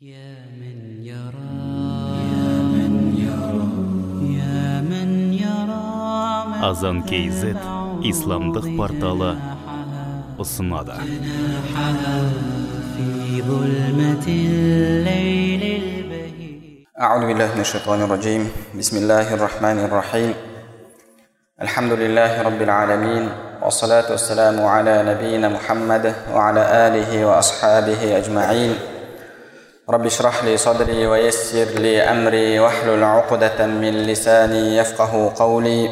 يا من يرى يا من يرى يا من يرى азан kz исламдық порталы ұсынады في ظلمة الليل البهيج أعوذ بالله من الشيطان الرجيم بسم الله الرحمن الرحيم الحمد لله رب العالمين والصلاة والسلام على نبينا محمد وعلى آله وأصحابه أجمعين رب اشرح لي صدري ويسر لي أمري واحلل عقدة من لساني يفقه قولي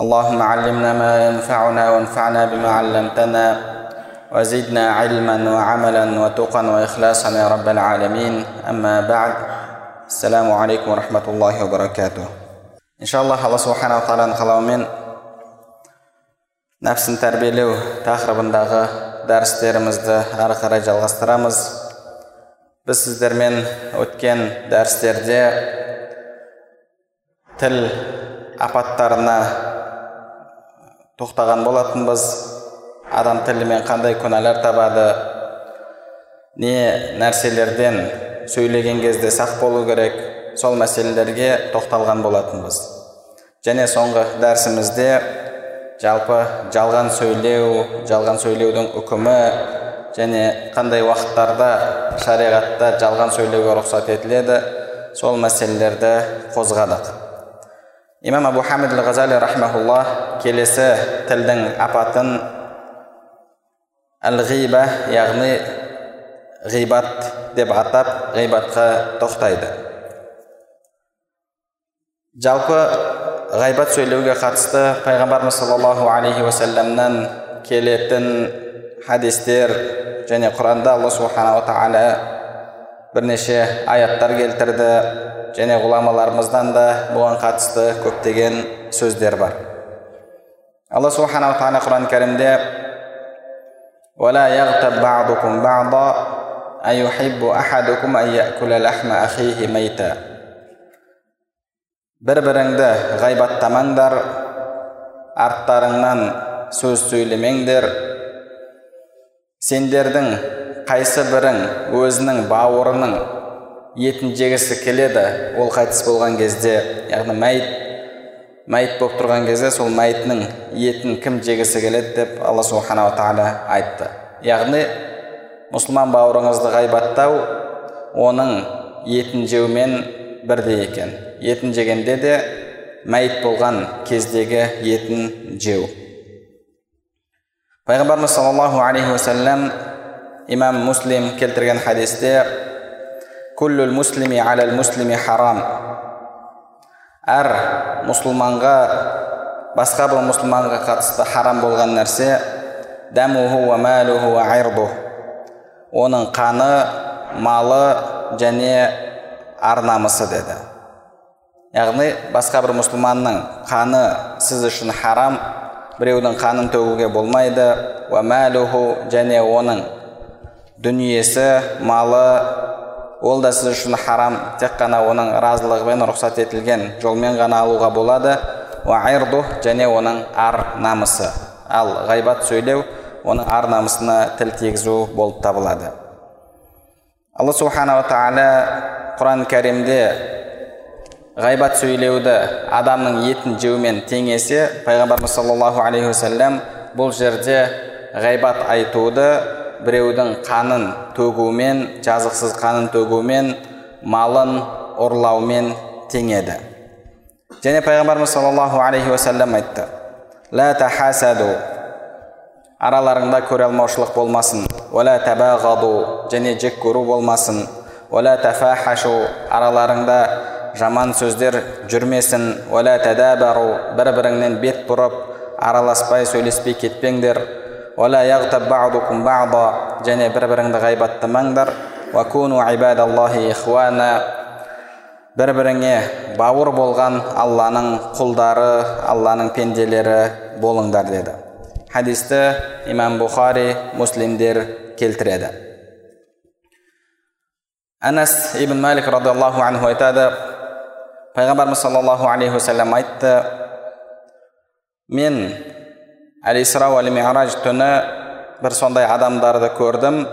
اللهم علمنا ما ينفعنا وانفعنا بما علمتنا وزدنا علما وعملا وتقا وإخلاصا يا رب العالمين أما بعد السلام عليكم ورحمة الله وبركاته إن شاء الله الله سبحانه وتعالى қалауымен нәпсін тәрбиелеу тақырыбындағы дәрістерімізді әрі қарай жалғастырамыз Біз сіздермен өткен дәрістерде тіл апаттарына тоқтаған болатынбыз адам тілімен қандай күнәлар табады не нәрселерден сөйлеген кезде сақ болу керек сол мәселелерге тоқталған болатынбыз және соңғы дәрісімізде жалпы жалған сөйлеу жалған сөйлеудің үкімі және қандай уақыттарда шариғатта жалған сөйлеуге рұқсат етіледі. Сол мәселелерді қозғадық. Имам абу хамид ал ғазали рахмаулла келесі тілдің апатын әл ғиба яғни ғибат деп атап ғибатқа тоқтайды жалпы ғайбат сөйлеуге қатысты пайғамбарымыз саллаллаху алейхи уассаламнан келетін хадистер және құранда алла субханала тағала бірнеше аяттар келтірді және ғұламаларымыздан да бұған қатысты көптеген сөздер бар алла субханала тағала құран кәрімде ولا يغتب بعضكم بعضا أيحب أحدكم أن يأكل لحم أخيه ميتا бір біріңді ғайбаттамаңдар арттарыңнан сөз сөйлемеңдер сендердің қайсы бірің өзінің бауырының етін жегісі келеді ол қайтыс болған кезде яғни мәйіт мәйіт болып тұрған кезде сол мәйітінің етін кім жегісі келеді деп алла субханала тағала айтты. Яғни мұсылман бауырыңызды ғайбаттау оның етін жеумен бірдей екен. Етін жегенде де мәйіт болған кездегі етін жеу. Пайғамбарымыз саллаллаху алейхи уассалам имам муслим келтірген хадисте күллүл муслими алал муслими харам әр мұсылманға басқа бір мұсылманға қатысты харам болған нәрсе дәмуху уа мәлуху уа оның қаны малы және ар намысы деді яғни басқа бір мұсылманның қаны сіз үшін харам біреудің қанын төгуге болмайды. Уа мәлуху және оның дүниесі малы ол да сіз үшін харам тек қана оның разылығымен рұқсат етілген жолмен ғана алуға болады. Уа ирду және оның ар намысы. Ал ғайбат сөйлеу оның ар намысына тіл тигізу болып табылады. Алла субханала тағала құран кәрімде ғайбат сөйлеуді адамның етін жеумен теңесе пайғамбарымыз саллаллаху алейхи уассалам бұл жерде ғайбат айтуды біреудің қанын төгумен жазықсыз қанын төгумен малын ұрлаумен теңеді. Және пайғамбарымыз саллаллаху алейхи уассалам айтты лә тахасаду араларыңда көре алмаушылық болмасын. Уәлә тәбәғаду және жек көру болмасын. Уәлә тәфәхашу араларыңда жаман сөздер жүрмесін. Уәлә тәдәбәру бір біріңнен бет бұрып араласпай сөйлеспей кетпеңдер. Уәлә яғтаб баъдукум баъда және бір біріңді ғайбаттамаңдар. Уәкуну ибадаллахи ихуана бір біріңе бауыр болған алланың құлдары алланың пенделері болыңдар деді. Хадисті имам бұхари муслимдер келтіреді. Әнәс ибн малик радиаллаху анху айтады пайғамбарымыз саллаллаху алейхи уассалам айтты мен әл исра ми'раж түні бір сондай адамдарды көрдім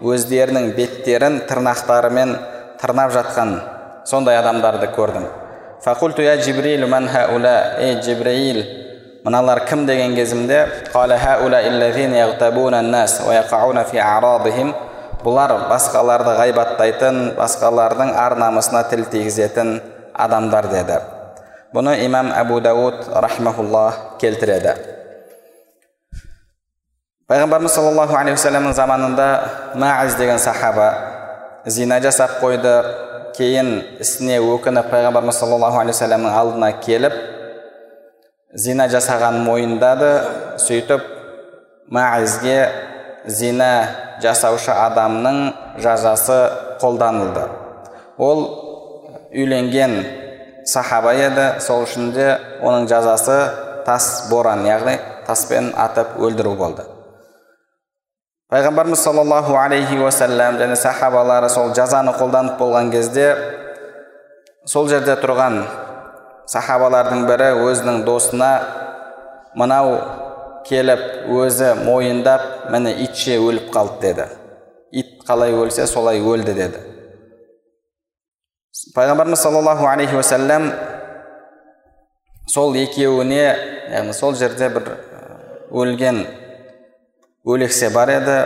өздерінің беттерін тырнақтарымен тырнап жатқан сондай адамдарды көрдім фақулту жибрил ман ей жибраил мыналар кім деген кезімде бұлар басқаларды ғайбаттайтын басқалардың ар намысына тіл тигізетін адамдар деді. Бұны имам әбу дауд рахмаулла келтіреді. Пайғамбарымыз саллаллаху алейхи уассаламның заманында мағиз деген сахаба зина жасап қойды кейін ісіне өкініп пайғамбарымыз саллаллаху алейхи уассаламның алдына келіп зина жасаған мойындады сөйтіп мағизге зина жасаушы адамның жазасы қолданылды. Ол үйленген сахаба еді сол үшін де оның жазасы тас боран яғни таспен атып өлдіру болды. Пайғамбарымыз саллаллаху алейхи уассалам және сахабалары сол жазаны қолданып болған кезде сол жерде тұрған сахабалардың бірі өзінің досына мынау келіп өзі мойындап міне итше өліп қалды деді. Ит қалай өлсе солай өлді деді. Пайғамбарымыз саллаллаху алейхи уассалам сол екеуіне яғни сол жерде бір өлген өлексе бар еді.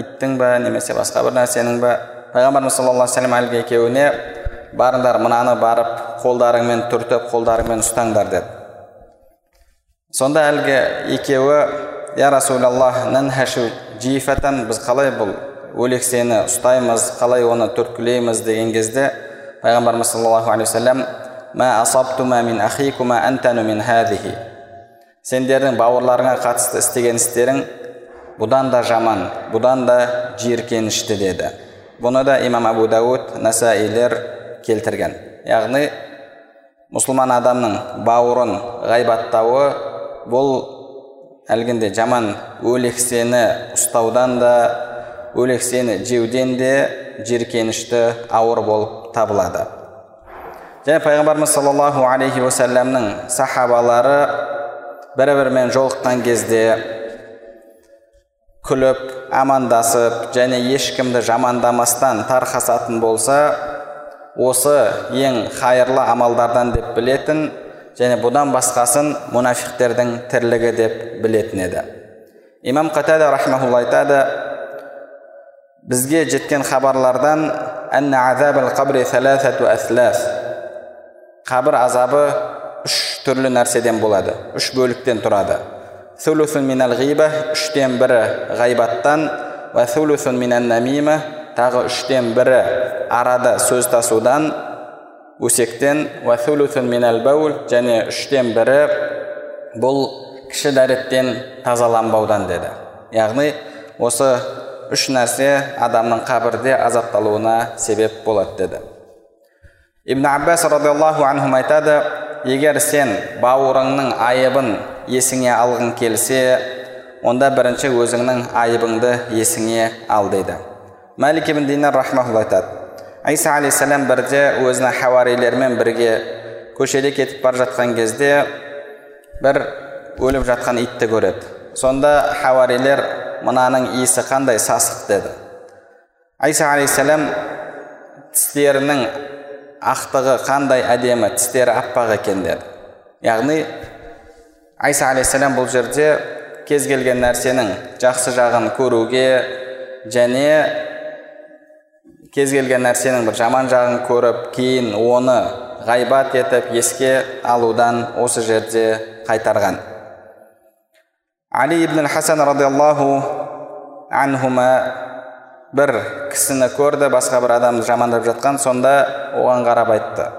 Иттің ба немесе басқа бір нәрсенің ба? Пайғамбарымыз саллаллаху алейхи әлгі екеуіне барыңдар мынаны барып қолдарыңмен түртіп қолдарыңмен ұстаңдар деді. Сонда әлгі екеуі я расулаллах жифатан біз қалай бұл өлексені ұстаймыз қалай оны түрткілейміз? деген кезде пайғамбарымыз саллаллаху алейхи уассалам сендердің бауырларыңа қатысты істеген істерің бұдан да жаман бұдан да жиіркенішті деді. Бұны да имам абу дауд насаилер келтірген. Яғни мұсылман адамның бауырын ғайбаттауы бұл әлгінде жаман өлексені ұстаудан да өлексені жеуден де жиіркенішті ауыр болып табылады. Және пайғамбарымыз саллаллаху алейхи уассаламның сахабалары бір бірімен жолыққан кезде күліп амандасып және ешкімді жамандамастан тарқасатын болса осы ең қайырлы амалдардан деп білетін және бұдан басқасын мұнафиқтердің тірлігі деп білетін еді. Имам қатада рахмаулла айтады бізге жеткен хабарлардан қабір азабы үш түрлі нәрседен болады үш бөліктен тұрады. Үштен бірі ғайбаттан намима тағы үштен бірі арада сөз тасудан өсектен және үштен бірі бұл кіші дәреттен тазаланбаудан деді яғни осы үш нәрсе адамның қабірде азапталуына себеп болады деді ибн аббас радиаллаху анхум айтады егер сен бауырыңның айыбын есіңе алғың келсе онда бірінші өзіңнің айыбыңды есіңе ал дейді мәлик ибн динар айтады иса алейхисалам бірде өзінің хауарилермен бірге көшеде кетіп бара жатқан кезде бір өліп жатқан итті көреді. Сонда хауарилер мынаның иісі қандай сасық деді. Айса алейхисалам тістерінің ақтығы қандай әдемі тістері аппақ екен деді. Яғни айса алейхисалам бұл жерде кез келген нәрсенің жақсы жағын көруге және кез келген нәрсенің бір жаман жағын көріп кейін оны ғайбат етіп еске алудан осы жерде қайтарған. Али ибн хасан радиаллаху анхума бір кісіні көрді басқа бір адамды жамандап жатқан сонда оған қарап айтты.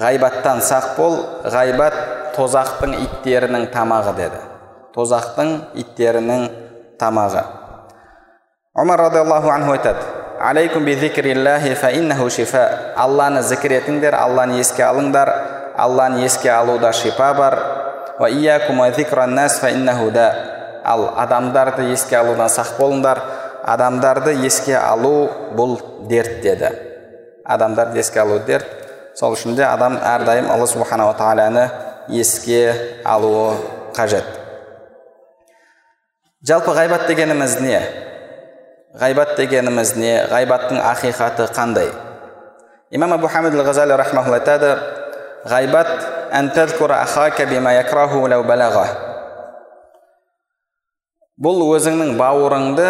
Ғайбаттан сақ бол ғайбат тозақтың иттерінің тамағы деді. Тозақтың иттерінің тамағы. Омар радиаллаху анху айтады алейкум алланы зікір етіңдер алланы еске алыңдар алланы еске алуда шипа бар. Ал адамдарды еске алудан сақ болыңдар адамдарды еске алу бұл дерт деді. Адамдарды еске алу дерт сол үшін де адам әрдайым алла субханала тағаланы еске алуы қажет. Жалпы ғайбат дегеніміз не? Ғайбат дегеніміз не? Ғайбаттың ақиқаты қандай? Имам абу хамид ал ғазали рахмаулла айтады ғайбат бұл өзіңнің бауырыңды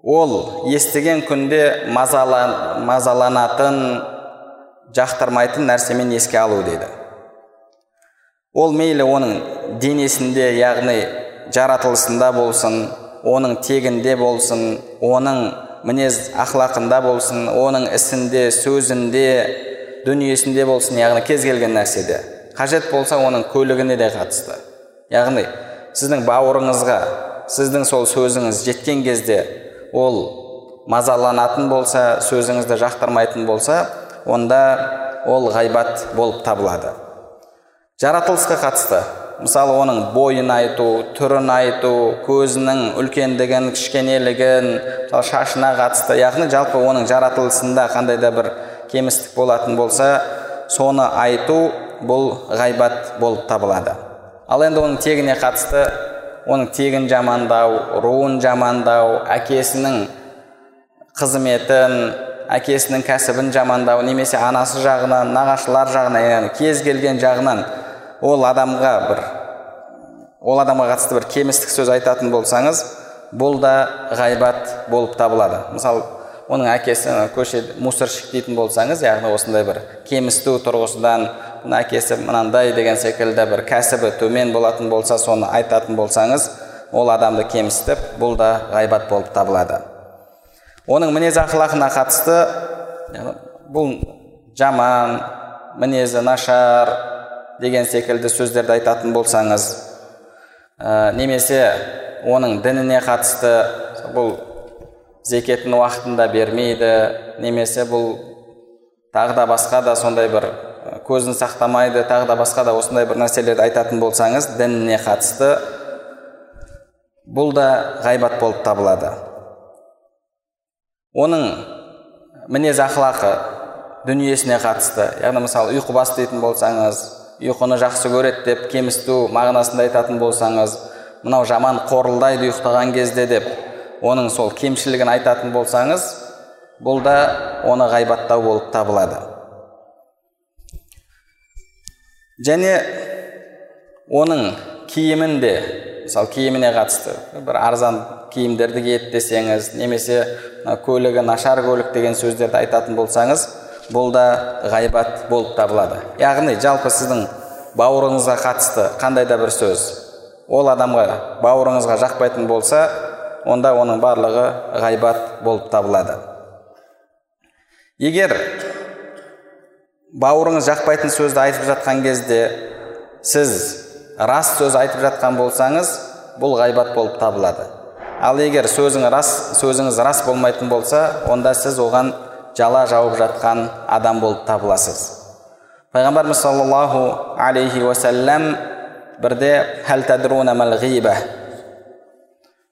ол естіген күнде мазаланатын жақтырмайтын нәрсемен еске алу дейді. Ол мейлі оның денесінде яғни жаратылысында болсын оның тегінде болсын оның мінез ақлақында болсын оның ісінде сөзінде дүниесінде болсын яғни кез келген нәрседе. Қажет болса оның көлігіне де қатысты. Яғни сіздің бауырыңызға сіздің сол сөзіңіз жеткен кезде ол мазаланатын болса сөзіңізді жақтырмайтын болса онда ол ғайбат болып табылады. Жаратылысқа қатысты. Мысалы оның бойын айту түрін айту көзінің үлкендігін кішкенелігін мысалы шашына қатысты яғни жалпы оның жаратылысында қандай да бір кемістік болатын болса соны айту бұл ғайбат болып табылады. Ал енді оның тегіне қатысты оның тегін жамандау руын жамандау әкесінің қызметін әкесінің кәсібін жамандау немесе анасы жағынан нағашылар жағынан яғни кез келген жағынан ол адамға бір ол адамға қатысты бір кемістік сөз айтатын болсаңыз бұл да ғайбат болып табылады. Мысалы оның әкесі көшеде мусорщик дейтін болсаңыз яғни осындай бір кемісту тұрғысынан мына әкесі мынандай деген секілді бір кәсібі төмен болатын болса соны айтатын болсаңыз ол адамды кемсітіп бұл да ғайбат болып табылады. Оның мінез ақылақына қатысты бұл жаман мінезі нашар деген секілді сөздерді айтатын болсаңыз ә, немесе оның дініне қатысты бұл зекетін уақытында бермейді немесе бұл тағы да басқа да сондай бір көзін сақтамайды тағы да басқа да осындай бір нәрселерді айтатын болсаңыз дініне қатысты бұл да ғайбат болып табылады. Оның мінез ақылақы дүниесіне қатысты яғни мысалы ұйқыбас дейтін болсаңыз ұйқыны жақсы көреді деп кемсіту мағынасында айтатын болсаңыз мынау жаман қорылдайды ұйықтаған кезде деп оның сол кемшілігін айтатын болсаңыз бұл да оны ғайбаттау болып табылады. Және оның киімін де мысалы киіміне қатысты бір арзан киімдерді киеді десеңіз немесе көлігі нашар көлік деген сөздерді айтатын болсаңыз бұл да ғайбат болып табылады. Яғни жалпы сіздің бауырыңызға қатысты қандай да бір сөз ол адамға бауырыңызға жақпайтын болса онда оның барлығы ғайбат болып табылады. Егер бауырыңыз жақпайтын сөзді айтып жатқан кезде сіз рас сөз айтып жатқан болсаңыз бұл ғайбат болып табылады. Ал егер сөзің рас сөзіңіз рас болмайтын болса онда сіз оған жала жауып жатқан адам болып табыласыз. Пайғамбарымыз саллаллаху алейхи уасалам бірде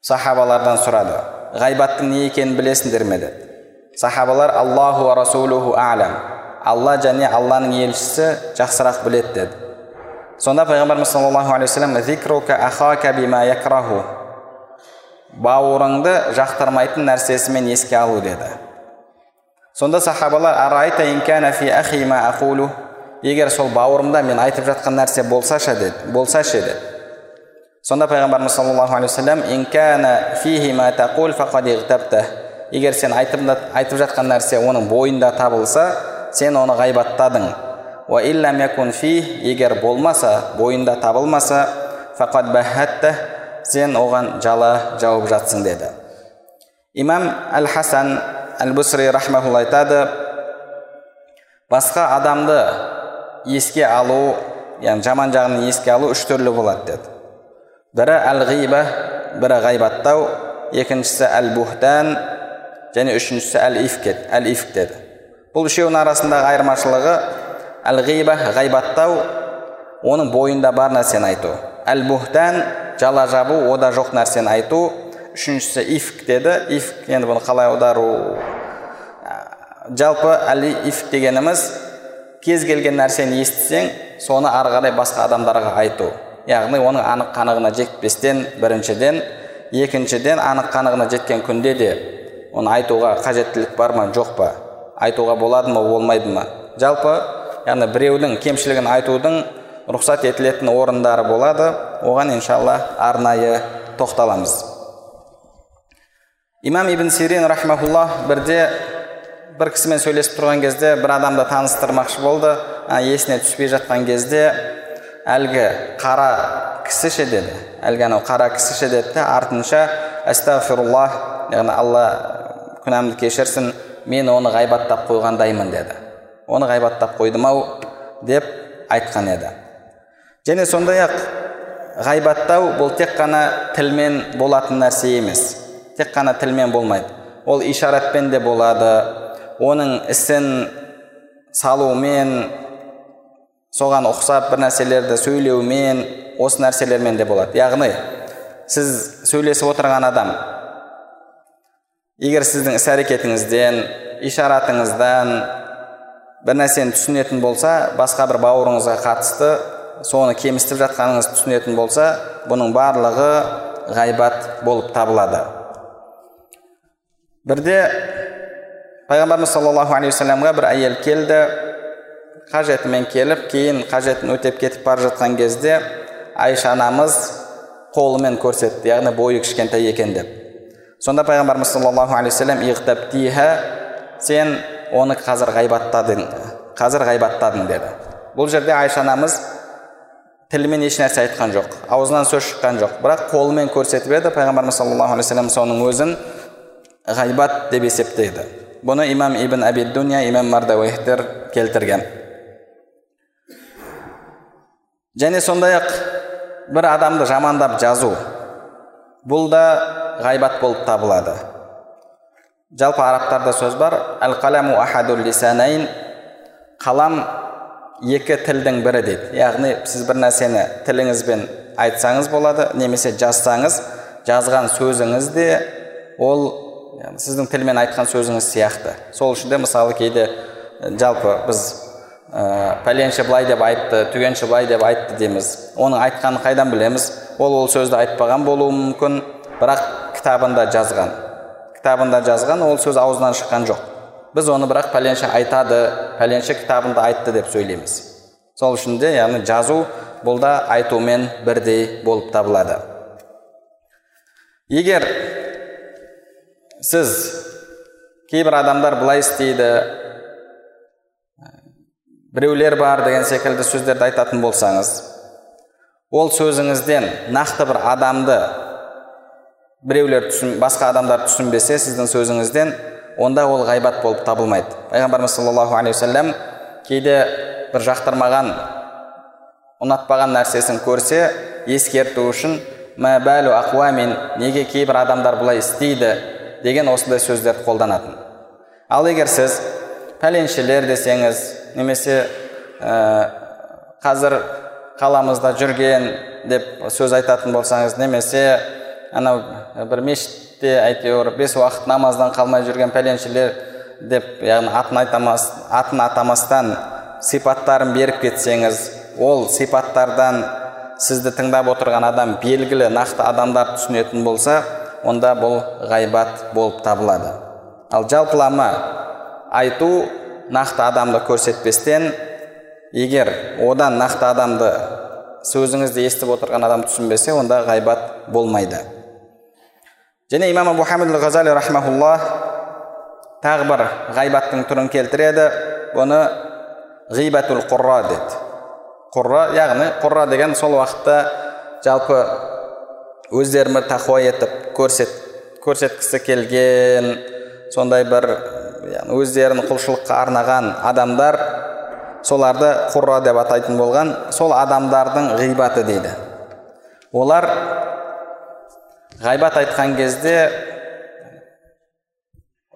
сахабалардан сұрады. Ғайбаттың не екенін білесіңдер ме? деді. Сахабалар аллаху расулуху алям алла және алланың елшісі жақсырақ біледі деді. Сонда пайғамбарымыз саллаллаху алейхи бауырыңды жақтырмайтын нәрсесімен еске алу деді. Сонда сахабалар егер сол бауырымда мен айтып жатқан нәрсе болсашы деді болсашы деді сонда пайғамбарымыз саллаллаху алейхи вассалам егер сен айтып, айтып жатқан нәрсе оның бойында табылса сен оны ғайбаттадың. Егер болмаса бойында табылмаса бәхәтті сен оған жала жауып жатсың деді. Имам әл хасан әл бусри рахмаулла айтады басқа адамды еске алу яғни жаман жағын еске алу үш түрлі болады деді бірі әл ғиба бірі ғайбаттау екіншісі әл бухтан және үшіншісі әл ифкет әл ифк деді бұл үшеуінің арасындағы айырмашылығы әл ғиба ғайбаттау оның бойында бар нәрсені айту әл бухтан жала жабу ода жоқ нәрсені айту үшіншісі ифк деді. Ифк енді бұны қалай аудару? Жалпы әл ифк дегеніміз кез келген нәрсені естісең соны ары қарай басқа адамдарға айту. Яғни оның анық қанығына жетпестен біріншіден екіншіден анық қанығына жеткен күнде де оны айтуға қажеттілік бар ма жоқ па? Айтуға болады ма болмайды ма? Жалпы яғни біреудің кемшілігін айтудың рұқсат етілетін орындары болады. Оған иншалла арнайы тоқталамыз. Имам ибн сирин рахмаулла бірде бір кісімен сөйлесіп тұрған кезде бір адамды таныстырмақшы болды. А, есіне түспей жатқан кезде әлгі қара кісі ше деді. Әлгі анау қара кісі ше деді артынша астағфируллах яғни алла күнәмді кешірсін мен оны ғайбаттап қойғандаймын деді. Оны ғайбаттап қойдым ау деп айтқан еді. Және сондай ақ ғайбаттау бұл тек қана тілмен болатын нәрсе емес. Тек қана тілмен болмайды. Ол ишаратпен де болады оның ісін салумен соған ұқсап бір нәрселерді сөйлеумен осы нәрселермен де болады. Яғни сіз сөйлесіп отырған адам егер сіздің іс әрекетіңізден ишаратыңыздан бір нәрсені түсінетін болса басқа бір бауырыңызға қатысты соны кемістіп жатқаныңыз түсінетін болса бұның барлығы ғайбат болып табылады. Бірде пайғамбарымыз саллаллаху алейхи уассаламға бір әйел келді. Қажетімен келіп кейін қажетін өтеп кетіп бара жатқан кезде айша анамыз қолымен көрсетті яғни бойы кішкентай екен деп. Сонда пайғамбарымыз саллаллаху алейхи вассалам сен оны қазір ғайбаттадың қазір ғайбаттадың деді. Бұл жерде айша анамыз тілімен еш нәрсе айтқан жоқ аузынан сөз шыққан жоқ. Бірақ қолымен көрсетіп еді пайғамбарымыз саллаллаху алейхи соның өзін ғайбат деп есептейді бұны имам ибн аби дуния имам мардауихтер келтірген және сондай ақ бір адамды жамандап жазу бұл да ғайбат болып табылады жалпы арабтарда сөз бар әл қаламу ахадул лисанайн қалам екі тілдің бірі дейді яғни сіз бір нәрсені тіліңізбен айтсаңыз болады немесе жазсаңыз жазған сөзіңіз де ол сіздің тілмен айтқан сөзіңіз сияқты сол үшін де мысалы кейде жалпы біз ә, пәленші былай деп айтты түгенші былай деп айтты дейміз оның айтқанын қайдан білеміз ол ол сөзді айтпаған болуы мүмкін бірақ кітабында жазған кітабында жазған ол сөз аузынан шыққан жоқ біз оны бірақ пәленше айтады пәленше кітабында айтты деп сөйлейміз сол үшін де яғни жазу бұл да айтумен бірдей болып табылады егер сіз кейбір адамдар былай істейді біреулер бар деген секілді сөздерді айтатын болсаңыз ол сөзіңізден нақты бір адамды біреулер түсін, басқа адамдар түсінбесе сіздің сөзіңізден онда ол ғайбат болып табылмайды пайғамбарымыз саллаллаху алейхи уассалам кейде бір жақтырмаған ұнатпаған нәрсесін көрсе ескерту үшін мәбәлу ақуамин неге кейбір адамдар бұлай істейді деген осындай сөздерді қолданатын. Ал егер сіз пәленшелер десеңіз немесе ә, қазір қаламызда жүрген деп сөз айтатын болсаңыз немесе анау бір мешітте әйтеуір бес уақыт намаздан қалмай жүрген пәленшелер деп яғни атын айтамас атын атамастан сипаттарын беріп кетсеңіз ол сипаттардан сізді тыңдап отырған адам белгілі нақты адамдар түсінетін болса онда бұл ғайбат болып табылады. Ал жалпылама айту нақты адамды көрсетпестен егер одан нақты адамды сөзіңізді естіп отырған адам түсінбесе онда ғайбат болмайды. Және имам ғазали рахмаулла тағы бір ғайбаттың түрін келтіреді. Бұны ғибатул құрра деді. Құрра яғни құрра деген сол уақытта жалпы өздерін бір тақуа етіп көрсет көрсеткісі келген сондай бір өздерін құлшылыққа арнаған адамдар соларды құрра деп атайтын болған сол адамдардың ғибаты дейді. Олар ғайбат айтқан кезде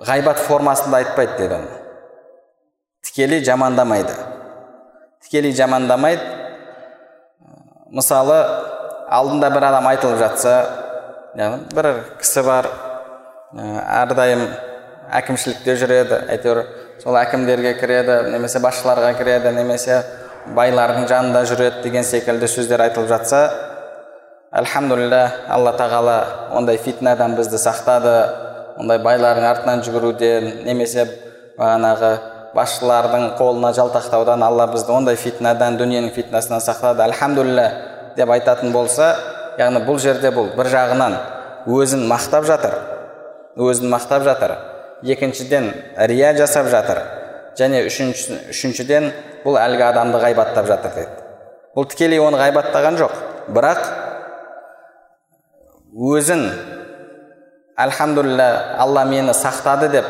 ғайбат формасында айтпайды дейді оны тікелей жамандамайды. Тікелей жамандамайды. Мысалы алдында бір адам айтылып жатса бір кісі бар әрдайым әкімшілікте жүреді әйтеуір сол әкімдерге кіреді немесе басшыларға кіреді немесе байлардың жанында жүреді деген секілді сөздер айтылып жатса альхамдулилля алла тағала ондай фитнадан бізді сақтады ондай байлардың артынан жүгіруден немесе бағанағы басшылардың қолына жалтақтаудан алла бізді ондай фитнадан дүниенің фитнасынан сақтады. Альхамдулилля деп айтатын болса яғни бұл жерде бұл бір жағынан өзін мақтап жатыр. Өзін мақтап жатыр. Екіншіден рия жасап жатыр. Және үшінші, үшіншіден бұл әлгі адамды ғайбаттап жатыр дейді. Бұл тікелей оны ғайбаттаған жоқ. Бірақ өзін альхамдулилля алла мені сақтады деп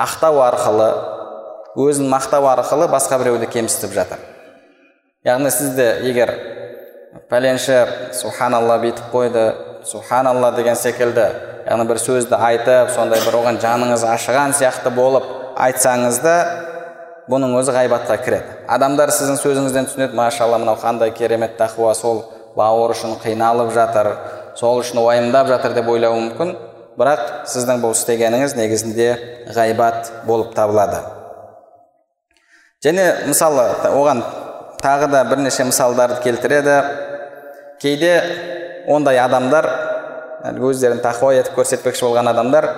ақтау арқылы өзін мақтау арқылы басқа біреуді кемсітіп жатыр. Яғни сізде егер пәленші субханалла бүйтіп қойды. Субханалла деген секілді. Яғни бір сөзді айтып сондай бір оған жаныңыз ашыған сияқты болып айтсаңыз да бұның өзі ғайбатқа кіреді. Адамдар сіздің сөзіңізден түсінеді машалла мынау қандай керемет тақуа сол бауыры үшін қиналып жатыр сол үшін уайымдап жатыр деп ойлауы мүмкін. Бірақ сіздің бұл істегеніңіз негізінде ғайбат болып табылады. Және мысалы оған тағы да бірнеше мысалдарды келтіреді. Кейде ондай адамдар өздерін тақуа етіп көрсетпекші болған адамдар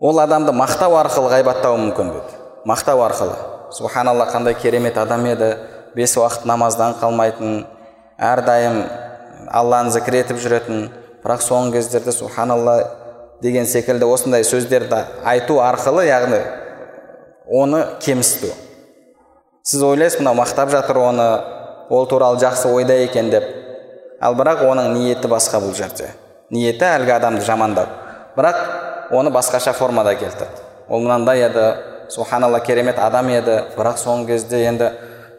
ол адамды мақтау арқылы ғайбаттауы мүмкін дейді мақтау арқылы. Субханалла қандай керемет адам еді. Бес уақыт намаздан қалмайтын әрдайым алланы зікір етіп жүретін. Бірақ соңғы кездерде субханалла деген секілді осындай сөздерді айту арқылы яғни оны кемсіту. Сіз ойлайсыз мынау мақтап жатыр оны ол туралы жақсы ойда екен деп. Ал бірақ оның ниеті басқа бұл жерде. Ниеті әлгі адамды жамандау. Бірақ оны басқаша формада келтірді. Ол мынандай еді субханалла керемет адам еді бірақ соңғы кезде енді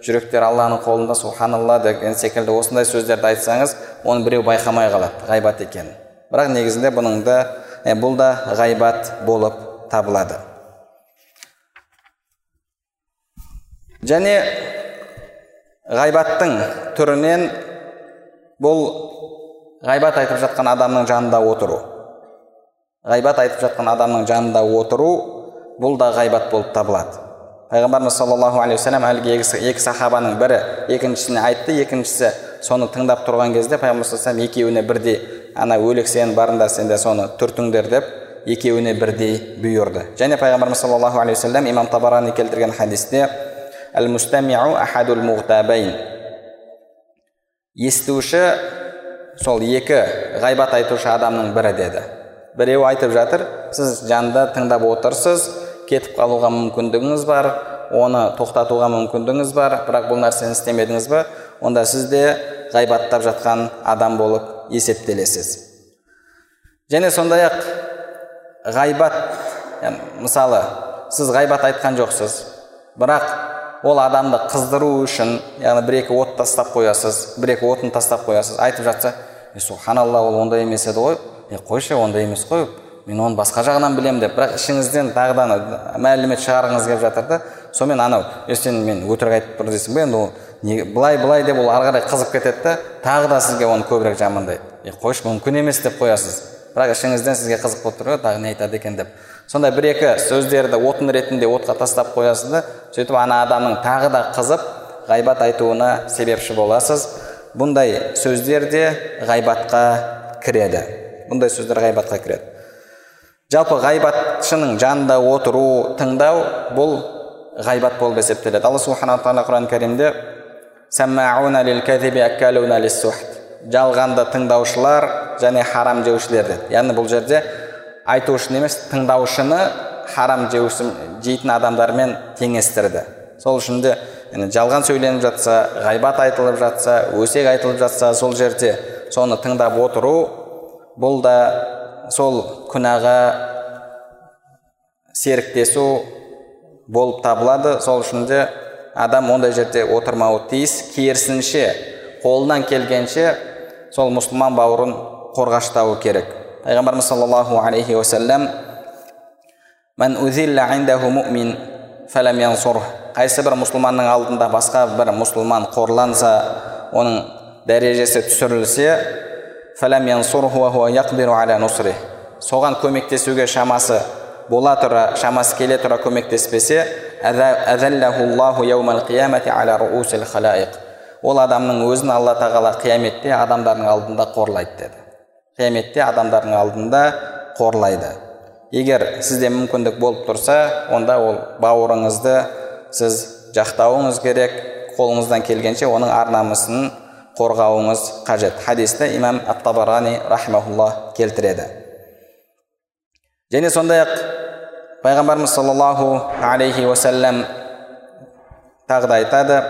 жүректер алланың қолында субханалла деген секілді осындай сөздерді айтсаңыз оны біреу байқамай қалады ғайбат екенін бірақ негізінде бұның да бұл да ғайбат болып табылады. Және ғайбаттың түрінен бұл ғайбат айтып жатқан адамның жанында отыру. Ғайбат айтып жатқан адамның жанында отыру бұл да ғайбат болып табылады. Пайғамбарымыз саллаллаху алейхи уассалам әлгі екі, сахабаның бірі екіншісіне айтты екіншісі соны тыңдап тұрған кезде пайғамбар саллаллаху екеуіне бірдей ана өлексен барыңдар сендер соны түртіңдер деп екеуіне бірдей бұйырды. Және пайғамбарымыз саллаллаху алейхи уассалам имам табарани келтірген хадисте әл ахадул естуші сол екі ғайбат айтушы адамның бірі деді біреу айтып жатыр сіз жанында тыңдап отырсыз кетіп қалуға мүмкіндігіңіз бар оны тоқтатуға мүмкіндігіңіз бар бірақ бұл нәрсені істемедіңіз ба онда сіз де ғайбаттап жатқан адам болып есептелесіз және сондай ақ ғайбат мысалы сіз ғайбат айтқан жоқсыз бірақ ол адамды қыздыру үшін яғни бір екі от тастап қоясыз бір екі отын тастап қоясыз. Айтып жатса субханалла ол ондай емес еді ғой е қойшы ондай емес қой мен оны басқа жағынан білемін деп. Бірақ ішіңізден тағы да мәлімет шығарғыңыз келіп жатыр да сонымен анау е сен мен өтірік айтып тұр дейсің ба енді ол не былай былай деп ол ары қарай қызып кетеді да тағы да сізге оны көбірек жамандайды е қойшы мүмкін емес деп қоясыз. Бірақ ішіңізден сізге қызық болып тұр ғой тағы не айтады екен деп. Сондай бір екі сөздерді отын ретінде отқа тастап қоясыз да сөйтіп ана адамның тағы да қызып ғайбат айтуына себепші боласыз. Бұндай сөздер де ғайбатқа кіреді. Бұндай сөздер ғайбатқа кіреді. Жалпы ғайбатшының жанында отыру тыңдау бұл ғайбат болып есептеледі. Алла субханала тағала құран кәрімде жалғанды тыңдаушылар және харам жеушілер деді. Яғни бұл жерде айтушыны емес тыңдаушыны харам жеуші, жейтін адамдармен теңестірді. Сол үшін де жалған сөйленіп жатса ғайбат айтылып жатса өсек айтылып жатса сол жерде соны тыңдап отыру бұл да сол күнәға серіктесу болып табылады. Сол үшін де адам ондай жерде отырмауы тиіс. Керісінше қолынан келгенше сол мұсылман бауырын қорғаштауы керек. Пайғамбарымыз саллаллаху алейхи уассалам қайсы бір мұсылманның алдында басқа бір мұсылман қорланса оның дәрежесі түсірілсе соған көмектесуге шамасы бола тұра шамасы келе тұра көмектеспесе ол адамның өзін алла тағала қияметте адамдардың алдында қорлайды деді қияметте адамдардың алдында қорлайды. Егер сізде мүмкіндік болып тұрса онда ол бауырыңызды сіз жақтауыңыз керек қолыңыздан келгенше оның ар намысын қорғауыңыз қажет. Хадисті имам ат табарани келтіреді. Және сондай ақ пайғамбарымыз саллаллаху алейхи уасалам тағы да айтады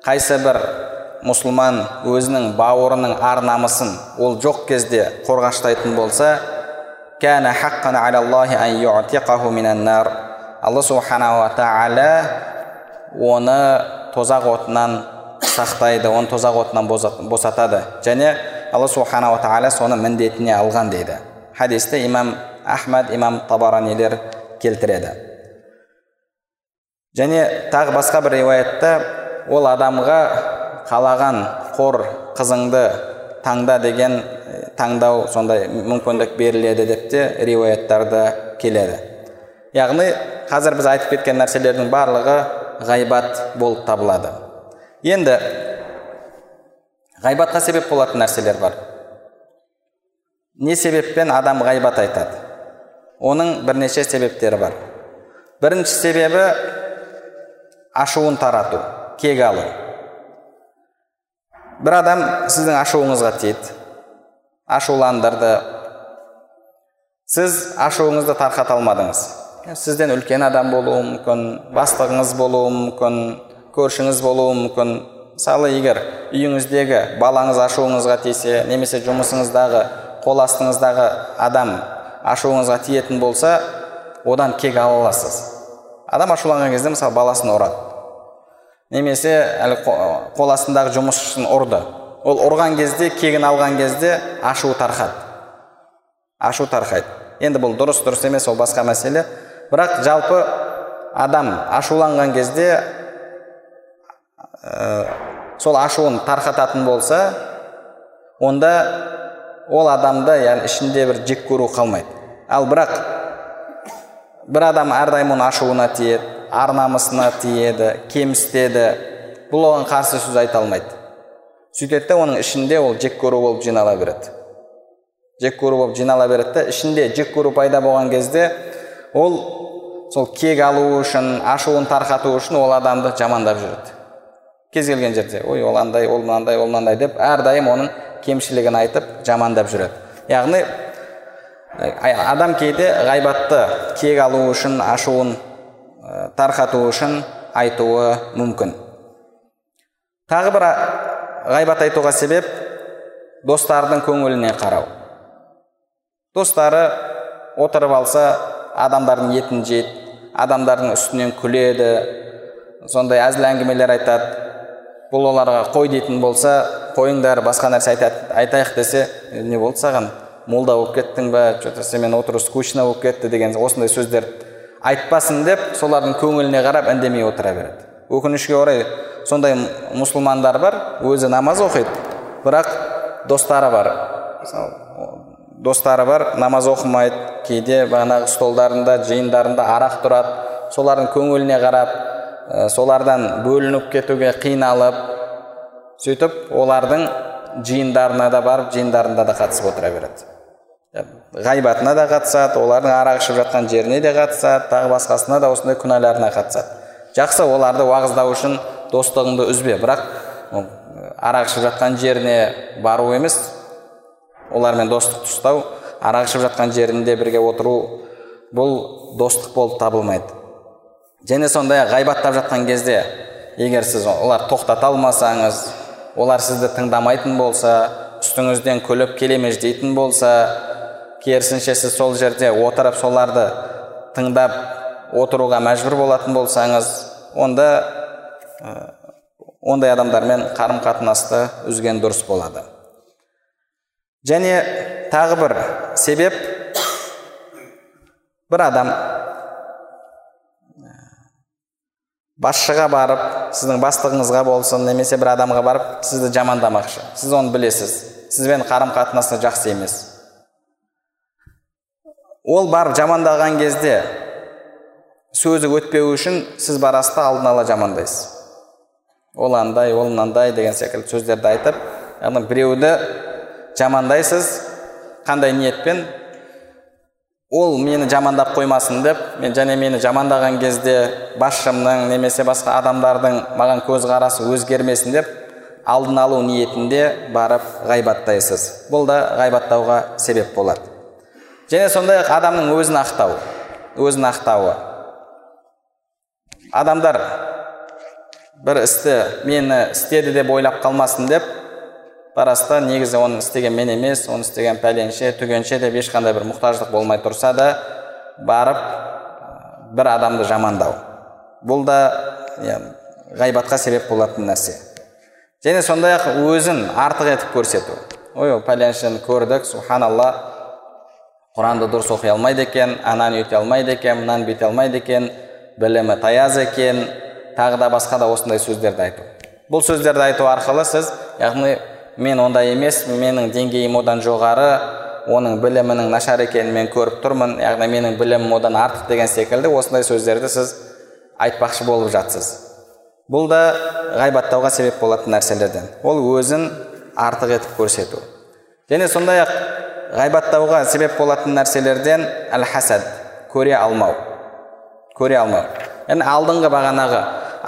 қайсы бір мұсылман өзінің бауырының ар намысын ол жоқ кезде қорғаштайтын болса алла субханала тағала оны тозақ отынан сақтайды оны тозақ отынан босатады. Және алла субханала тағала соны міндетіне алған дейді. Хадисті имам ахмад имам табаранилер келтіреді. Және тағы басқа бір риуаятта ол адамға қалаған қор қызыңды таңда деген таңдау сондай мүмкіндік беріледі деп те риуаяттарда келеді. Яғни қазір біз айтып кеткен нәрселердің барлығы ғайбат болып табылады. Енді ғайбатқа себеп болатын нәрселер бар. Не себеппен адам ғайбат айтады? Оның бірнеше себептері бар. Бірінші себебі ашуын тарату кек алу. Бір адам сіздің ашуыңызға тиеді ашуландырды сіз ашуыңызды тарқата алмадыңыз сізден үлкен адам болуы мүмкін бастығыңыз болуы мүмкін көршіңіз болуы мүмкін мысалы егер үйіңіздегі балаңыз ашуыңызға тисе немесе жұмысыңыздағы қол астыңыздағы адам ашуыңызға тиетін болса одан кек ала аласыз адам ашуланған кезде мысалы баласын ұрады немесе әлі қол астындағы жұмысшысын ұрды. Ол ұрған кезде кегін алған кезде ашу тарқады. Ашу тарқайды. Енді бұл дұрыс дұрыс емес ол басқа мәселе. Бірақ жалпы адам ашуланған кезде ә, сол ашуын тарқататын болса онда ол адамда яғни ішінде бір жек көру қалмайды. Ал бірақ бір адам әрдайым оның ашуына тиеді. Ар намысына тиеді кемсітеді. Бұл оған қарсы сөз айта алмайды. Сөйтеді де оның ішінде ол жек көру болып жинала береді. Жек көру болып жинала береді. Да ішінде жек көру пайда болған кезде ол сол кек алу үшін ашуын тарқату үшін ол адамды жамандап жүреді. Кез келген жерде ой ол андай ол мынандай ол мынандай деп әрдайым оның кемшілігін айтып жамандап жүреді. Яғни адам кейде ғайбатты кек алу үшін ашуын тарқату үшін айтуы мүмкін. Тағы бір ғайбат айтуға себеп достардың көңіліне қарау. Достары отырып алса адамдардың етін жейді адамдардың үстінен күледі. Сондай әзіл әңгімелер айтады. Бұл оларға қой дейтін болса қойыңдар басқа нәрсе айтайық десе не болды саған? Молда болып кеттің ба че то сенімен отыру скучно болып кетті деген осындай сөздер айтпасын деп солардың көңіліне қарап үндемей отыра береді. Өкінішке орай сондай мұсылмандар бар өзі намаз оқиды бірақ достары бар. Достары бар намаз оқымайды кейде бағанағы столдарында жиындарында арақ тұрады. Солардың көңіліне қарап Э, солардан бөлініп кетуге қиналып сөйтіп олардың жиындарына да барып жиындарында да қатысып отыра береді. Ғайбатына да қатысады олардың арақ ішіп жатқан жеріне де қатысады тағы басқасына да осындай күнәларына қатысады. Жақсы оларды уағыздау үшін достығыңды үзбе. Бірақ арақ ішіп жатқан жеріне бару емес олармен достықты ұстау арақ ішіп жатқан жерінде бірге отыру бұл достық болып табылмайды. Және сондай ақ ғайбаттап жатқан кезде егер сіз олар тоқтата алмасаңыз олар сізді тыңдамайтын болса үстіңізден күліп келемеждейтін болса керісінше сіз сол жерде отырып соларды тыңдап отыруға мәжбүр болатын болсаңыз онда ондай адамдармен қарым қатынасты үзген дұрыс болады. Және тағы бір себеп. Бір адам басшыға барып сіздің бастығыңызға болсын немесе бір адамға барып сізді жамандамақшы. Сіз оны білесіз. Сізбен қарым қатынасы жақсы емес. Ол барып жамандаған кезде сөзі өтпеу үшін сіз барасыз да алдын ала жамандайсыз. Ол андай ол мынандай деген секілді сөздерді айтып яғни біреуді жамандайсыз қандай ниетпен ол мені жамандап қоймасын деп мен және мені жамандаған кезде басшымның немесе басқа адамдардың маған көзқарасы өзгермесін деп алдын алу ниетінде барып ғайбаттайсыз. Бұл да ғайбаттауға себеп болады және сондай ақ адамның өзін ақтау өзін ақтауы. Адамдар бір істі мені істеді деп ойлап қалмасын деп барасыз да негізі оны істеген мен емес оны істеген пәленше түгенше деп ешқандай бір мұқтаждық болмай тұрса да барып бір адамды жамандау. Бұл да ғайбатқа себеп болатын нәрсе. Және сондай ақ өзін артық етіп көрсету. Ой пәленшені көрдік субханалла. Құранды дұрыс оқи алмайды екен ананы өйте алмайды екен мынаны бүйте алмайды екен білімі таяз екен тағы да басқа да осындай сөздерді айту бұл сөздерді айту арқылы сіз яғни мен ондай емес менің деңгейім одан жоғары оның білімінің нашар екенін мен көріп тұрмын яғни менің білімім одан артық деген секілді осындай сөздерді сіз айтпақшы болып жатсыз бұл да ғайбаттауға себеп болатын нәрселерден ол өзін артық етіп көрсету және сондай ақ ғайбаттауға себеп болатын нәрселерден әл хасад көре алмау көре алмау яғни алдыңғы бағанағы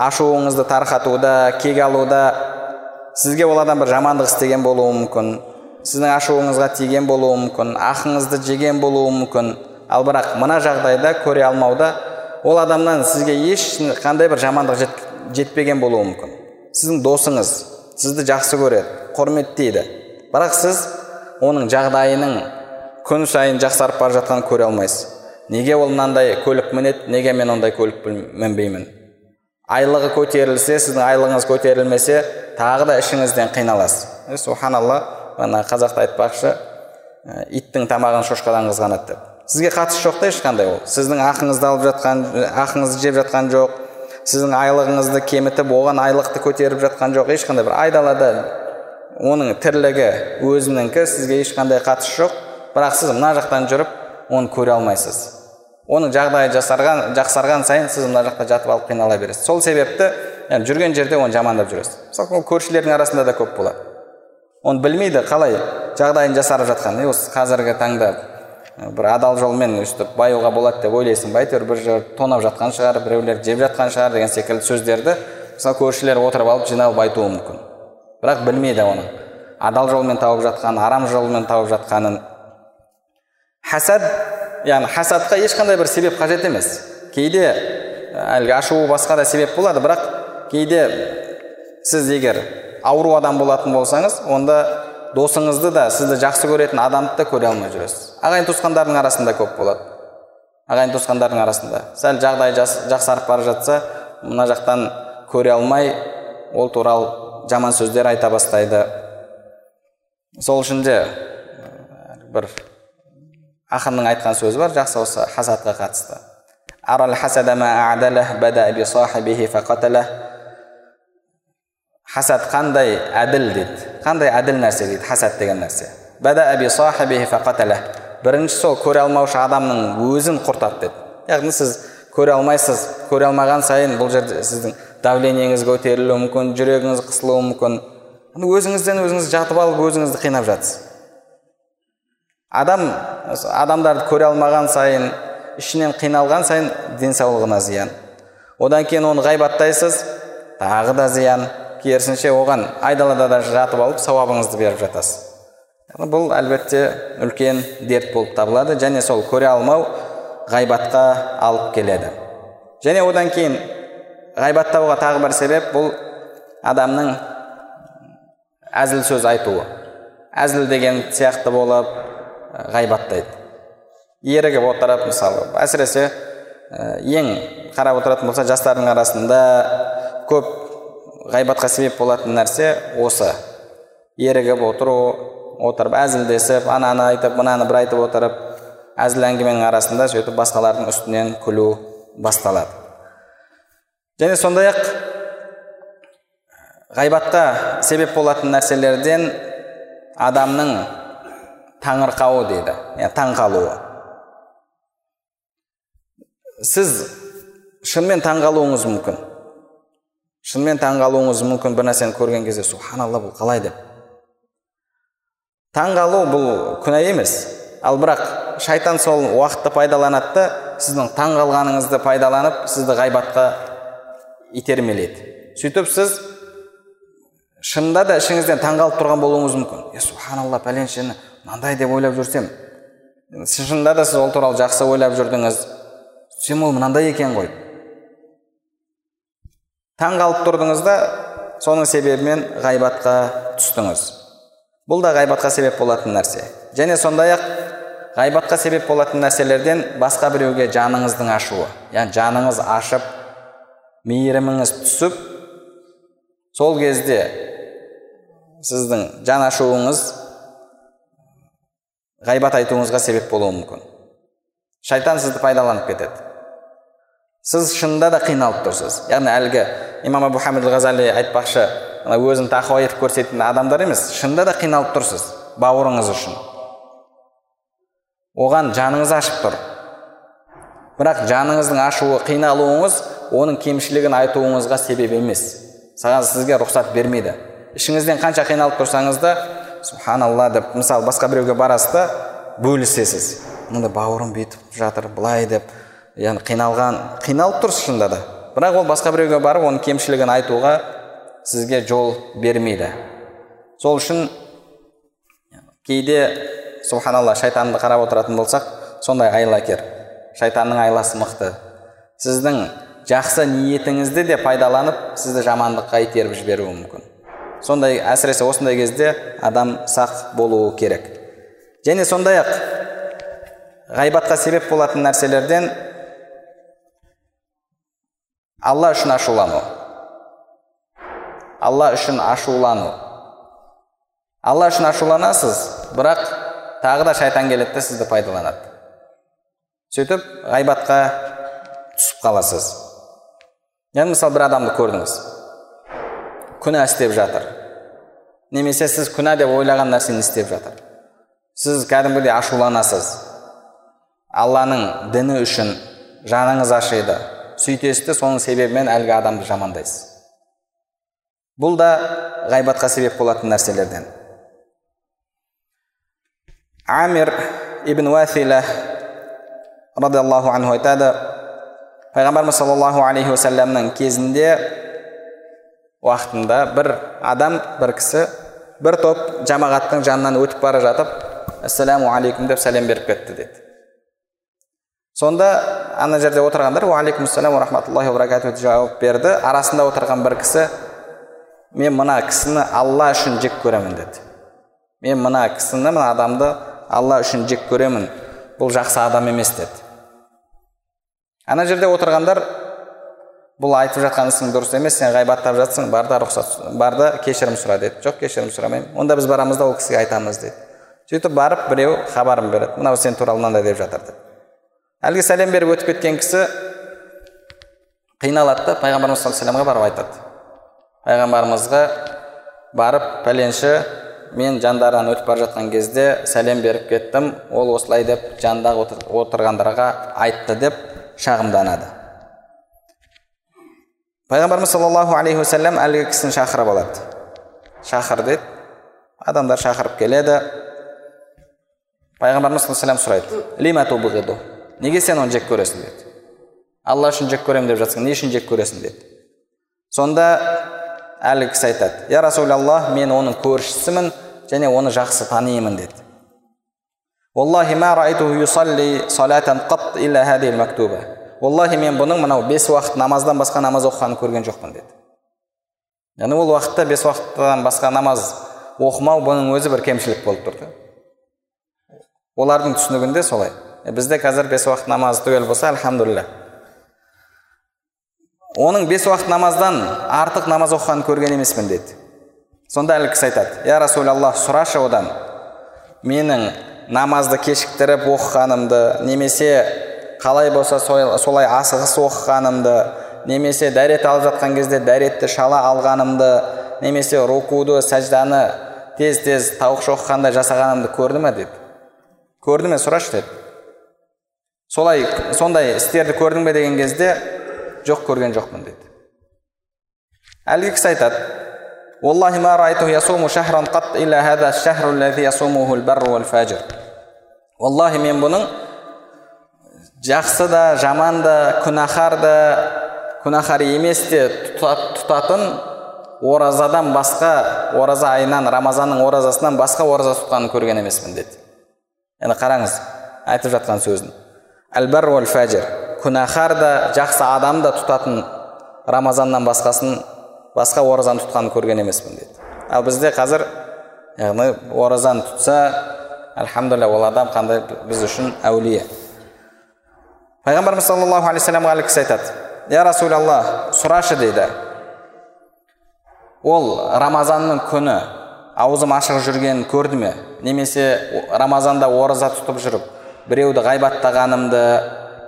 ашуыңызды тарқатуда кек алуда сізге ол адам бір жамандық істеген болуы мүмкін сіздің ашуыңызға тиген болуы мүмкін ақыңызды жеген болуы мүмкін ал бірақ мына жағдайда көре алмауда ол адамнан сізге еш қандай бір жамандық жет, жетпеген болуы мүмкін сіздің досыңыз сізді жақсы көреді құрметтейді бірақ сіз оның жағдайының күн сайын жақсарып бара жатқанын көре алмайсыз. Неге ол мынандай көлік мінеді неге мен ондай көлік мінбеймін? Айлығы көтерілсе сіздің айлығыңыз көтерілмесе тағы да ішіңізден қиналасыз. Е субханалла ана қазақта айтпақшы иттің тамағын шошқадан қызғанады деп. Сізге қатысы жоқ та ешқандай ол. Сіздің ақыңызды алып жатқан ақыңызды жеп жатқан жоқ. Сіздің айлығыңызды кемітіп оған айлықты көтеріп жатқан жоқ. Ешқандай бір айдалада оның тірлігі өзінікі сізге ешқандай қатысы жоқ бірақ сіз мына жақтан жүріп оны көре алмайсыз оның жағдайы жасарған жақсарған сайын сіз мына жақта жатып алып қинала бересіз сол себепті яғни жүрген жерде оны жамандап жүресіз мысалы ол көршілердің арасында да көп болады оны білмейді қалай жағдайын жасарып жатқанын осы қазіргі таңда бір адал жолмен өйстіп баюға болады деп ойлайсың ба әйтеуір бір жер тонап жатқан шығар біреулер жеп жатқан шығар деген секілді сөздерді мысалы көршілер отырып алып жиналып айтуы мүмкін бірақ білмейді оның адал жолмен тауып жатқанын арам жолмен тауып жатқанын. Хасад яғни хасадқа ешқандай бір себеп қажет емес. Кейде әлгі ашуы басқа да себеп болады бірақ кейде сіз егер ауру адам болатын болсаңыз онда досыңызды да сізді жақсы көретін адамды да көре алмай жүресіз. Ағайын туысқандардың арасында көп болады. Ағайын туысқандардың арасында. Сәл жағдай жақсарып бара жатса мына жақтан көре алмай ол туралы жаман сөздер айта бастайды. Сол үшін де бір ақынның айтқан сөзі бар жақсы осы хасадқа қатысты. Хасад қандай әділ дейді қандай әділ нәрсе дейді хасад деген нәрсе. Бірінші сол көре алмаушы адамның өзін құртады деді яғни сіз көре алмайсыз көре алмаған сайын бұл жерде сіздің давлениеңіз көтерілуі мүмкін жүрегіңіз қысылуы мүмкін. Өзіңізден өзіңіз жатып алып өзіңізді қинап жатсыз. Адам адамдарды көре алмаған сайын ішінен қиналған сайын денсаулығына зиян. Одан кейін оны ғайбаттайсыз тағы да зиян. Керісінше оған айдалада да жатып алып сауабыңызды беріп жатасыз. Бұл әлбетте үлкен дерт болып табылады және сол көре алмау ғайбатқа алып келеді және одан кейін ғайбаттауға тағы бір себеп бұл адамның әзіл сөз айтуы әзіл деген сияқты болып ғайбаттайды ерігіп отырып мысалы әсіресе ең қарап отыратын болса жастардың арасында көп ғайбатқа себеп болатын нәрсе осы ерігіп отыру отырып әзілдесіп ананы айтып мынаны бір айтып отырып әзіл әңгіменің арасында сөйтіп басқалардың үстінен күлу басталады. Және сондай ақ ғайбатқа себеп болатын нәрселерден адамның таңырқауы дейді таң қалуы сіз шынымен таң қалуыңыз мүмкін. Шынымен таң қалуыңыз мүмкін бір нәрсені көрген кезде субханалла бұл қалай? деп. Таң қалу бұл күнә емес. Ал бірақ шайтан сол уақытты пайдаланады да сіздің таң қалғаныңызды пайдаланып сізді ғайбатқа итермелейді. Сөйтіп сіз шынында да ішіңізден таңғалып тұрған болуыңыз мүмкін. Е субханалла пәленшені мынандай деп ойлап жүрсем шынында да сіз ол туралы жақсы ойлап жүрдіңіз. Сөйтсем ол мынандай екен ғой таң қалып тұрдыңыз да соның себебімен ғайбатқа түстіңіз. Бұл да ғайбатқа себеп болатын нәрсе. Және сондай ақ ғайбатқа себеп болатын нәрселерден басқа біреуге жаныңыздың ашуы. Яғни жаныңыз ашып мейіріміңіз түсіп сол кезде сіздің жан ашуыңыз ғайбат айтуыңызға себеп болуы мүмкін. Шайтан сізді пайдаланып кетеді. Сіз шынында да қиналып тұрсыз. Яғни әлгі имам абу хамид ғазали айтпақшы мына өзін тақуа етіп көрсететін адамдар емес шынында да қиналып тұрсыз бауырыңыз үшін. Оған жаныңыз ашып тұр. Бірақ жаныңыздың ашуы қиналуыңыз оның кемшілігін айтуыңызға себеп емес. Саған сізге рұқсат бермейді. Ішіңізден қанша қиналып тұрсаңыз да субханалла деп мысалы басқа біреуге барасыз да бөлісесіз. Мында бауырым бүйтіп жатыр былай деп яғни қиналған қиналып тұрсыз шынында да. Бірақ ол басқа біреуге барып оның кемшілігін айтуға сізге жол бермейді. Сол үшін кейде субханалла шайтанды қарап отыратын болсақ сондай айлакер шайтанның айласы мықты. Сіздің жақсы ниетіңізді де пайдаланып сізді жамандыққа итеріп жіберуі мүмкін. Сондай әсіресе осындай кезде адам сақ болуы керек. Және сондай ақ ғайбатқа себеп болатын нәрселерден алла үшін ашулану. Алла үшін ашулану. Алла үшін ашуланасыз бірақ тағы да шайтан келеді сізді пайдаланады. Сөйтіп ғайбатқа түсіп қаласыз. Яғни мысалы бір адамды көрдіңіз. Күнә істеп жатыр. Немесе сіз күнә деп ойлаған нәрсені істеп жатыр. Сіз кәдімгідей ашуланасыз. Алланың діні үшін жаныңыз ашиды. Сөйтесіз де соның себебімен әлгі адамды жамандайсыз. Бұл да ғайбатқа себеп болатын нәрселерден. Амир ибн уәфила радиаллаху анху айтады пайғамбарымыз саллаллаху алейхи уассаламның кезінде уақытында бір адам бір кісі бір топ жамағаттың жанынан өтіп бара жатып ассаламу алейкум деп сәлем беріп кетті деді сонда ана жерде отырғандар уағалейкумассалам рахматуллахи баракату жауап берді арасында отырған бір кісі мен мына кісіні алла үшін жек көремін деді мен мына кісіні мына адамды алла үшін жек көремін бұл жақсы адам емес деді. Ана жерде отырғандар бұл айтып жатқан ісің дұрыс емес сен ғайбаттап жатсың бар да рұқсат бар да кешірім сұра деді. Жоқ кешірім сұрамаймын онда біз барамыз да ол кісіге айтамыз деді. Сөйтіп барып біреу хабарын береді. Мынау сен туралы мынандай деп жатыр деп әлгі сәлем беріп өтіп кеткен кісі қиналады да пайғамбарымыз саллаллаху барып айтады. Пайғамбарымызға барып пәленші мен жандарынан өтіп бара жатқан кезде сәлем беріп кеттім. Ол осылай деп жанындағы отырғандарға айтты деп шағымданады. Пайғамбарымыз саллаллаху алейхи уассалам әлгі кісіні шақырып алады. Шақыр дейді. Адамдар шақырып келеді. Пайғамбарымыз саллаллаху сұрайды. Неге сен оны жек көресің? деді алла үшін жек көремін деп жатсың не үшін жек көресің? деді сонда әлгі кісі айтады. Я расулаллах мен оның көршісімін және оны жақсы танимын деді. Мен бұның мынау бес уақыт намаздан басқа намаз оқығанын көрген жоқпын деді. Яғни ол уақытта бес уақыттан басқа намаз оқымау бұның өзі бір кемшілік болып тұр олардың түсінігінде солай. Бізде қазір бес уақыт намаз түгел болса альхамдулилля. Оның бес уақыт намаздан артық намаз оқығанын көрген емеспін деді. Сонда әлгі кісі айтады я расулаллах сұрашы одан. Менің намазды кешіктіріп оқығанымды немесе қалай болса солай асығыс оқығанымды немесе дәрет алып жатқан кезде дәретті шала алғанымды немесе рукуды сәжданы тез тез тауықша оқығандай жасағанымды көрді ме? деді көрді ме сұрашы? деді солай сондай істерді көрдің бе? деген кезде жоқ көрген жоқпын дейді әлгі кісі айтады والله ما رأيته يصوم شهرا قط إلا هذا الشهر الذي يصومه البر والفاجر والله мен бұның жақсы да жаман да күнәһар да күнәһар емес те тұтатын оразадан басқа ораза айынан рамазанның оразасынан басқа ораза тұтқанын көрген емеспін деді енді қараңыз айтып жатқан сөзін әл бар фәжір күнәһар да жақсы адам да тұтатын рамазаннан басқасын басқа оразаны тұтқанын көрген емеспін деді ал бізде қазір яғни оразаны тұтса альхамдулилля ол адам қандай біз үшін әулие. Пайғамбарымыз саллаллаху алейхи вассаламға әлгі кісі айтады. Я расулалла сұрашы дейді. Ол рамазанның күні аузым ашық жүргенін көрді ме? Немесе рамазанда ораза тұтып жүріп біреуді ғайбаттағанымды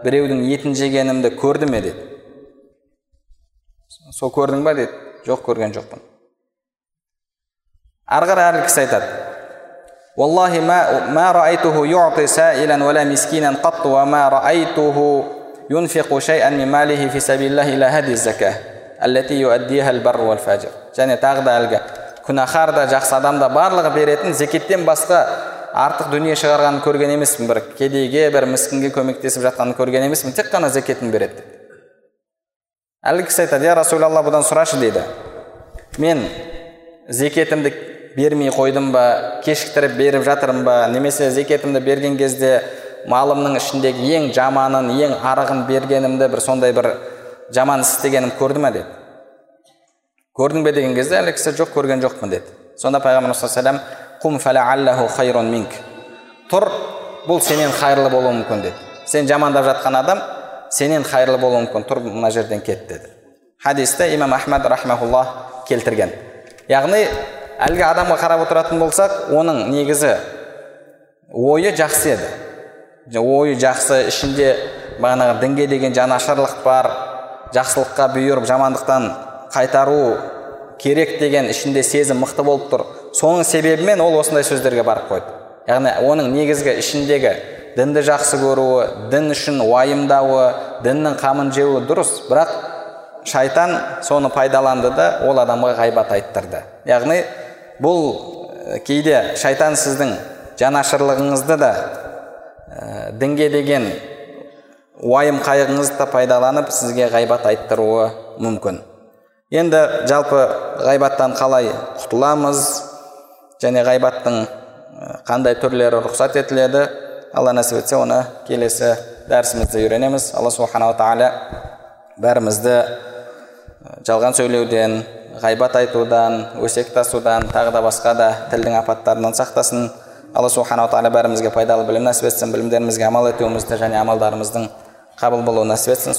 біреудің етін жегенімді көрді ме? деді сол көрдің ба? дейді жоқ көрген жоқпын ары қарай әлгі кісі айтады والله ما ما رأيته يعطي سائلا ولا مسكينا قط وما رأيته ينفق شيئا من ماله في سبيل الله إلى هذه الزكاة التي يؤديها البر والفاجر және тағы да әлгі күнәһар да жақсы адам да барлығы беретін зекеттен басқа артық дүние шығарғанын көрген емеспін бір кедейге бір міскінге көмектесіп жатқанын көрген емеспін тек қана зекетін береді әлгі кісі айтады я расулалла бұдан сұрашы дейді. Мен зекетімді бермей қойдым ба кешіктіріп беріп жатырмын ба немесе зекетімді берген кезде малымның ішіндегі ең жаманын ең арығын бергенімді бір сондай бір жаман іс істегенім көрді ма? деді. Көрдің бе? деген кезде әлгі кісі жоқ көрген жоқпын деді. Сонда пайғамбарымыз саллаллаху тұр бұл сенен қайырлы болуы мүмкін деді. Сен жамандап жатқан адам сенен қайырлы болуы мүмкін тұр мына жерден кет деді хадисті имам ахмад рахмаулла келтірген яғни әлгі адамға қарап отыратын болсақ оның негізі ойы жақсы еді ойы жақсы ішінде бағанағы дінге деген жанашырлық бар жақсылыққа бұйырып жамандықтан қайтару керек деген ішінде сезім мықты болып тұр соның себебімен ол осындай сөздерге барып қойды яғни оның негізгі ішіндегі дінді жақсы көруі дін үшін уайымдауы діннің қамын жеуі дұрыс. Бірақ шайтан соны пайдаланды да ол адамға ғайбат айттырды. Яғни бұл кейде шайтан сіздің жанашырлығыңызды да ә, дінге деген уайым қайғыңызды да пайдаланып сізге ғайбат айттыруы мүмкін. Енді жалпы ғайбаттан қалай құтыламыз және ғайбаттың қандай түрлері рұқсат етіледі? Алла нәсіп етсе оны келесі дәрісімізде үйренеміз алла субханала тағала бәрімізді жалған сөйлеуден ғайбат айтудан өсек тасудан тағы да басқа да тілдің апаттарынан сақтасын алла субханала тағала бәрімізге пайдалы білім нәсіп етсін білімдерімізге амал етуімізді және амалдарымыздың қабыл болуын нәсіп етсін